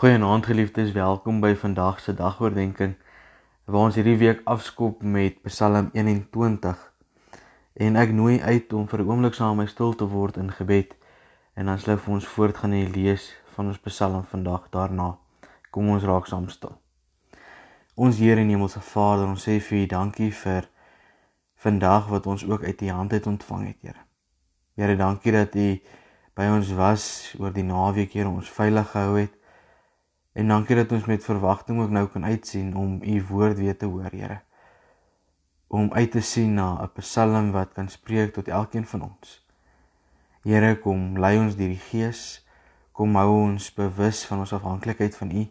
Goeienaand geliefdes, welkom by vandag se dagoordenkings waar ons hierdie week afskop met Psalm 21. En ek nooi uit om vir 'n oomblik saam my stil te word in gebed en dan sou ons voortgaan en lees van ons Psalm vandag daarna. Kom ons raak saam stil. Ons Here en Hemelse Vader, ons sê vir U dankie vir vandag wat ons ook uit U hand het ontvang het, Here. Here, dankie dat U by ons was oor die naweek, Here, ons veilig gehou het. En dankie dat ons met verwagting ook nou kan uitsien om u woord weer te hoor, Here. Om uit te sien na 'n Psalm wat kan spreek tot elkeen van ons. Here, kom lei ons deur die Gees, kom hou ons bewus van ons afhanklikheid van u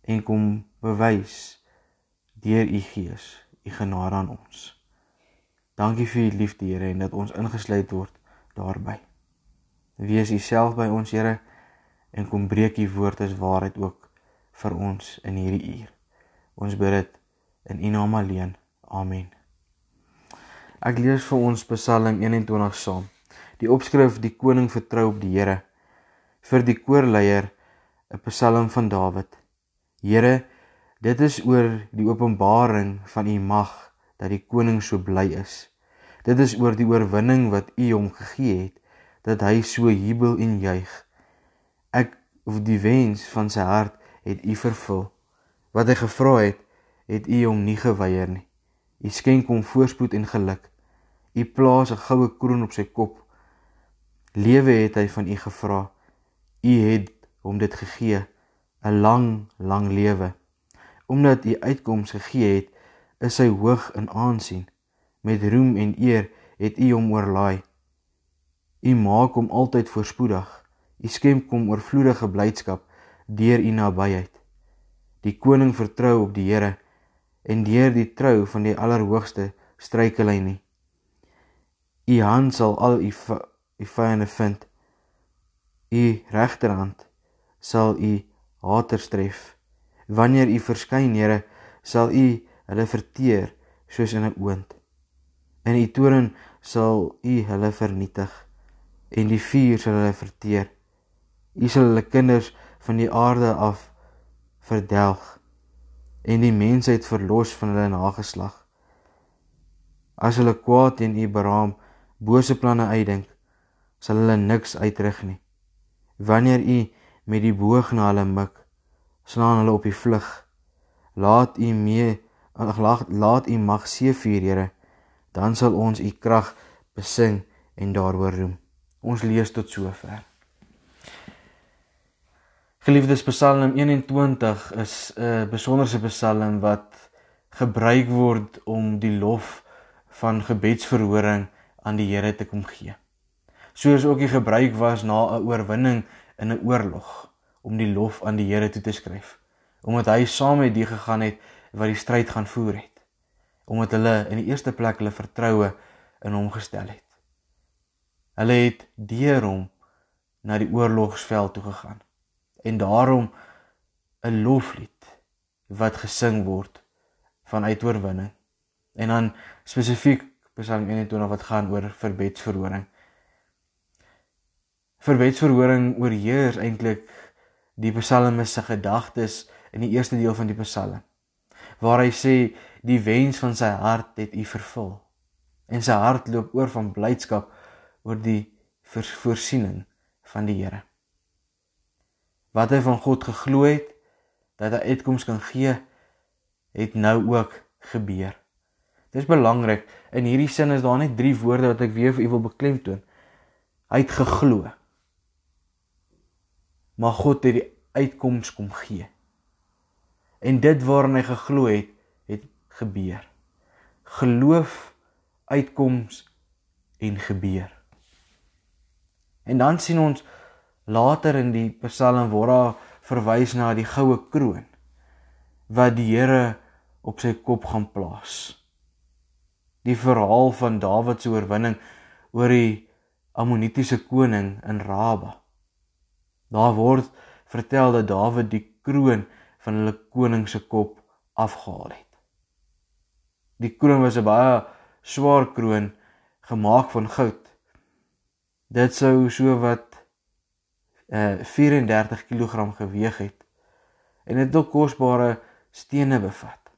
en kom bewys deur u Gees u genade aan ons. Dankie vir u liefde, Here, en dat ons ingesluit word daarbey. Wees u self by ons, Here en kom breek u woord as waarheid ook vir ons in hierdie uur. Ons bid dit in u naam alleen. Amen. Ek lees vir ons Psalm 21 saam. Die opskrif: Die koning vertrou op die Here. Vir die koorleier 'n Psalm van Dawid. Here, dit is oor die openbaring van u mag dat die koning so bly is. Dit is oor die oorwinning wat u hom gegee het dat hy so jubel en juig of die wens van sy hart het u vervul. Wat hy gevra het, het u hom nie geweier nie. U skenk hom voorspoed en geluk. U plaas 'n goue kroon op sy kop. Lewe het hy van u gevra. U het hom dit gegee, 'n lang, lang lewe. Omdat u uitkoms gegee het, is hy hoog in aansien. Met roem en eer het u hom oorlaai. U maak hom altyd voorspoedig. U skenk hom oorvloedige blydskap deur u nabyheid. Die koning vertrou op die Here en deur die trou van die Allerhoogste struikel hy nie. U hand sal al u u vyande vind. U regterhand sal u haters tref. Wanneer u verskyn, Here, sal u hulle verteer soos in 'n oond. In u toorn sal u hulle vernietig en die vuur sal hulle verteer. U sal hulle kinders van die aarde af verdelg en die mensheid verlos van hulle nageslag. As hulle kwaad teen u beraam, bose planne uitdink, sal hulle niks uitrig nie. Wanneer u met die boog na hulle mik, slaan hulle op die vlug. Laat u mee laat, laat u mag seëvier, Here, dan sal ons u krag besing en daaroor roem. Ons lees tot sover. Geliefdes Psalm 21 is 'n besonderse psalm wat gebruik word om die lof van gebedsverhoring aan die Here te kom gee. Soos ook die gebruik was na 'n oorwinning in 'n oorlog om die lof aan die Here toe te skryf, omdat hy saam met die gegaan het wat die stryd gaan voer het, omdat hulle in die eerste plek hulle vertroue in hom gestel het. Hulle het deur hom na die oorlogsveld toe gegaan en daarom 'n loflied wat gesing word van uitoorwinning. En dan spesifiek Psalm 21 wat gaan oor verbedsverhoring. Verbedsverhoring oorheers eintlik die psalmis se gedagtes in die eerste deel van die psalm waar hy sê die wens van sy hart het u vervul en sy hart loop oor van blydskap oor die voorsiening van die Here wat hy van God geglo het dat hy uitkoms kan gee het nou ook gebeur. Dis belangrik. In hierdie sin is daar net drie woorde wat ek weer vir u wil beklemtoon. Hy het geglo. Maar God het die uitkoms kom gee. En dit waarin hy geglo het, het gebeur. Geloof, uitkoms en gebeur. En dan sien ons Later in die Psalm word daar verwys na die goue kroon wat die Here op sy kop gaan plaas. Die verhaal van Dawid se oorwinning oor die Ammonitiese koning in Raba. Daar word vertel dat Dawid die kroon van hulle koning se kop afgehaal het. Die kroon was 'n baie swaar kroon gemaak van goud. Dit sou so wat uh 34 kg geweg het en dit ook kosbare stene bevat.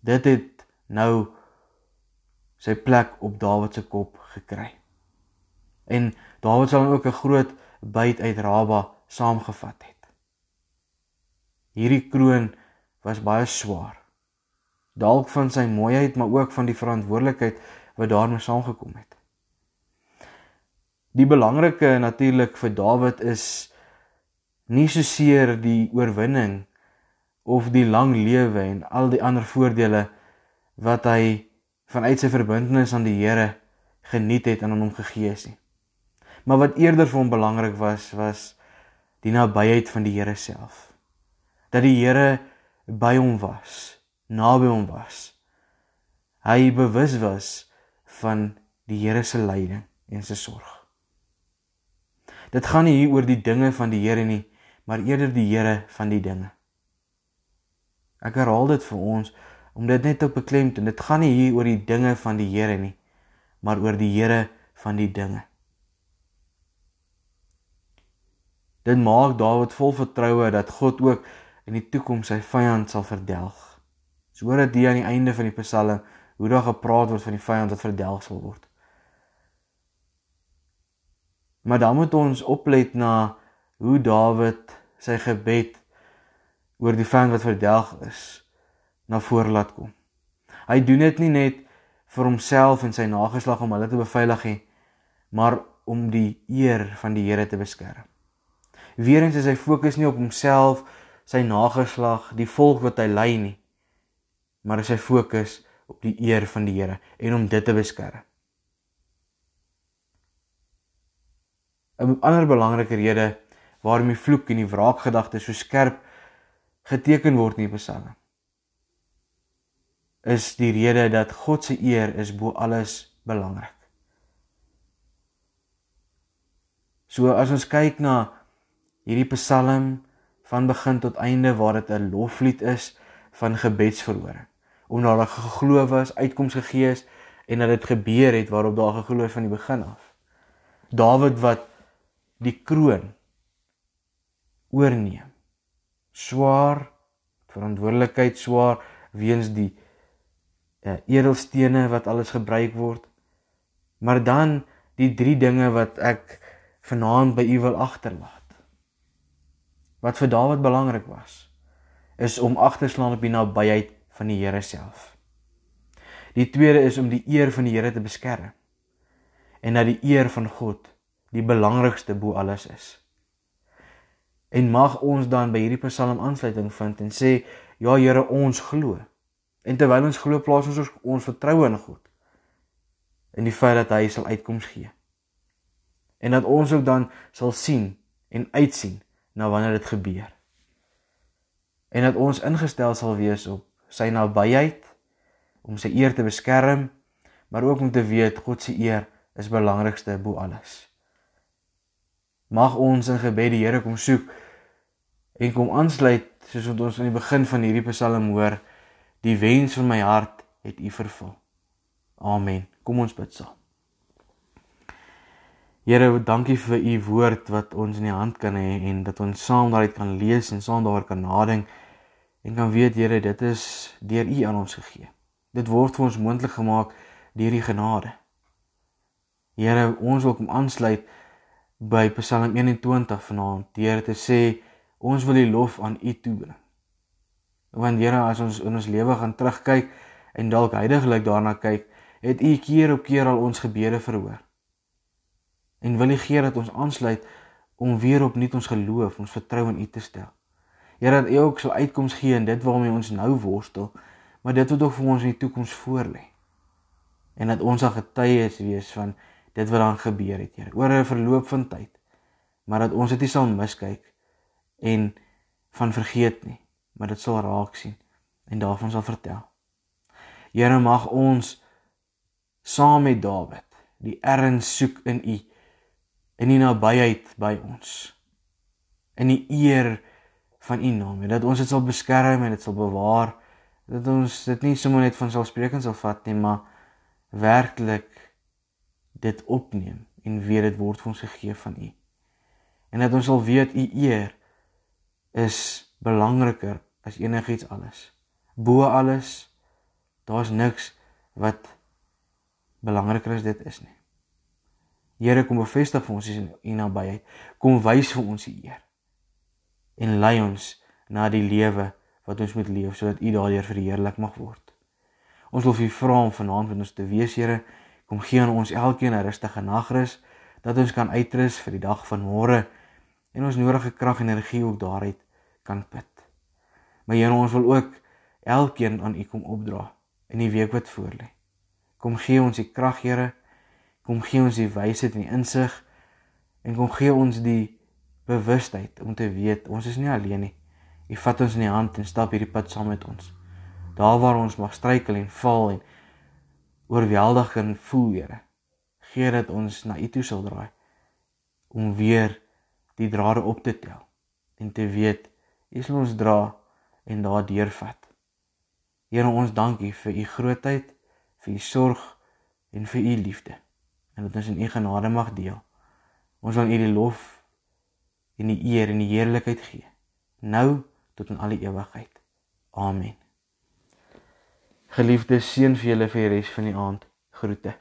Dit het nou sy plek op Dawid se kop gekry. En Dawid sal ook 'n groot byt uit Raba saamgevat het. Hierdie kroon was baie swaar. Dalk van sy mooiheid, maar ook van die verantwoordelikheid wat daarmee saamgekom het. Die belangrike natuurlik vir Dawid is nie so seer die oorwinning of die lang lewe en al die ander voordele wat hy vanuit sy verbintenis aan die Here geniet het en aan hom gegee is nie. Maar wat eerder vir hom belangrik was, was die nabyheid van die Here self. Dat die Here by hom was, naby hom was. Hy bewus was van die Here se leiding en sy sorg. Dit gaan nie hier oor die dinge van die Here nie, maar eerder die Here van die dinge. Ek herhaal dit vir ons om dit net te beklemtoon. Dit gaan nie hier oor die dinge van die Here nie, maar oor die Here van die dinge. Dit maak Dawid vol vertroue dat God ook in die toekoms sy vyand sal verdelg. So hoor dit aan die einde van die Psalm hoe daar gepraat word van die vyand wat verdelg sal word. Maar dan moet ons oplet na hoe Dawid sy gebed oor die vyand wat verdelg is na vore laat kom. Hy doen dit nie net vir homself en sy nageslag om hulle te beveilig nie, maar om die eer van die Here te beskerm. Weerens is hy fokus nie op homself, sy nageslag, die volk wat hy lei nie, maar hy fokus op die eer van die Here en om dit te beskerm. 'n Ander belangrike rede waarom die vloek en die wraakgedagte so skerp geteken word in die Psalm is die rede dat God se eer is bo alles belangrik. So as ons kyk na hierdie Psalm van begin tot einde waar dit 'n loflied is van gebedsverhoring. Omdat daar geglo was, uitkoms gegee is en dat dit gebeur het waarop daar geglo is van die begin af. Dawid wat die kroon oorneem. Swaar verantwoordelikheid swaar weens die uh, edelstene wat alles gebruik word. Maar dan die drie dinge wat ek vanaand by u wil agterlaat wat vir Dawid belangrik was, is om agterslaan op die nabyheid van die Here self. Die tweede is om die eer van die Here te beskerm en dat die eer van God die belangrikste bo alles is. En mag ons dan by hierdie Psalm aansluiting vind en sê ja Here ons glo. En terwyl ons glo plaas ons ons vertroue in God in die feit dat hy sal uitkoms gee. En dat ons ook dan sal sien en uitsien na wanneer dit gebeur. En dat ons ingestel sal wees op sy nabyheid om sy eer te beskerm, maar ook om te weet God se eer is belangrikste bo alles. Mag ons in gebed die Here kom soek en kom aansluit soos wat ons aan die begin van hierdie Psalm hoor, die wens van my hart het U vervul. Amen. Kom ons bid saam. Here, dankie vir u woord wat ons in die hand kan hê en dat ons saam daaruit kan lees en saam daaroor kan nadink en kan weet Here, dit is deur u aan ons gegee. Dit word vir ons moontlik gemaak deur die genade. Here, ons wil kom aansluit by Psalm 21 vanaand deur te sê ons wil die lof aan u toebring. Want Here, as ons in ons lewe gaan terugkyk en dalk heidaglik daarna kyk, het u keer op keer al ons gebede verhoor en wil U gee dat ons aansluit om weer opnuut ons geloof, ons vertroue in U te stel. Here dat U ook sal uitkoms gee in dit waarmee ons nou worstel, maar dit wat ook vir ons in die toekoms voorlê. En dat ons al getuies wees van dit wat dan gebeur het, Here, oor 'n verloop van tyd. Maar dat ons dit nie sal miskyk en van vergeet nie, maar dit sal raak sien en daarvan sal vertel. Here mag ons saam met Dawid die erns soek in U in die nabyheid by ons. In die eer van U naam, dat ons dit sal beskerm en dit sal bewaar, dat ons dit nie sommer net van selfsprekend sal vat nie, maar werklik dit opneem en weet dit word vir ons gegee van U. En dat ons sal weet u eer is belangriker as enigiets alles. Bo alles daar's niks wat belangriker as dit is nie. Here kom bevestig vir ons in u nabyheid. Kom wys vir ons u eer. En lei ons na die lewe wat ons moet leef sodat u daardeur verheerlik mag word. Ons wil u vra om vanaand met ons te wees, Here. Kom gee aan ons elkeen 'n rustige nagrus dat ons kan uitrus vir die dag van môre en ons nodige krag en energie ook daaruit kan put. Maar Here, ons wil ook elkeen aan u kom opdra in die week wat voorlê. Kom gee ons die krag, Here. Kom gee ons die wysheid en die insig en kom gee ons die bewustheid om te weet ons is nie alleen nie. U vat ons in die hand en stap hierdie pad saam met ons. Daar waar ons mag struikel en val en oorweldig kan voel, Here. Gee dat ons na U toe sal draai om weer die drade op te tel en te weet U sal ons dra en daardeur vat. Here, ons dankie vir U grootheid, vir U sorg en vir U liefde. En dat ons in U genade mag deel. Ons wil U die lof en die eer en die heerlikheid gee. Nou tot in alle ewigheid. Amen. Geliefdes, seën vir julle vir die res van die aand. Groete.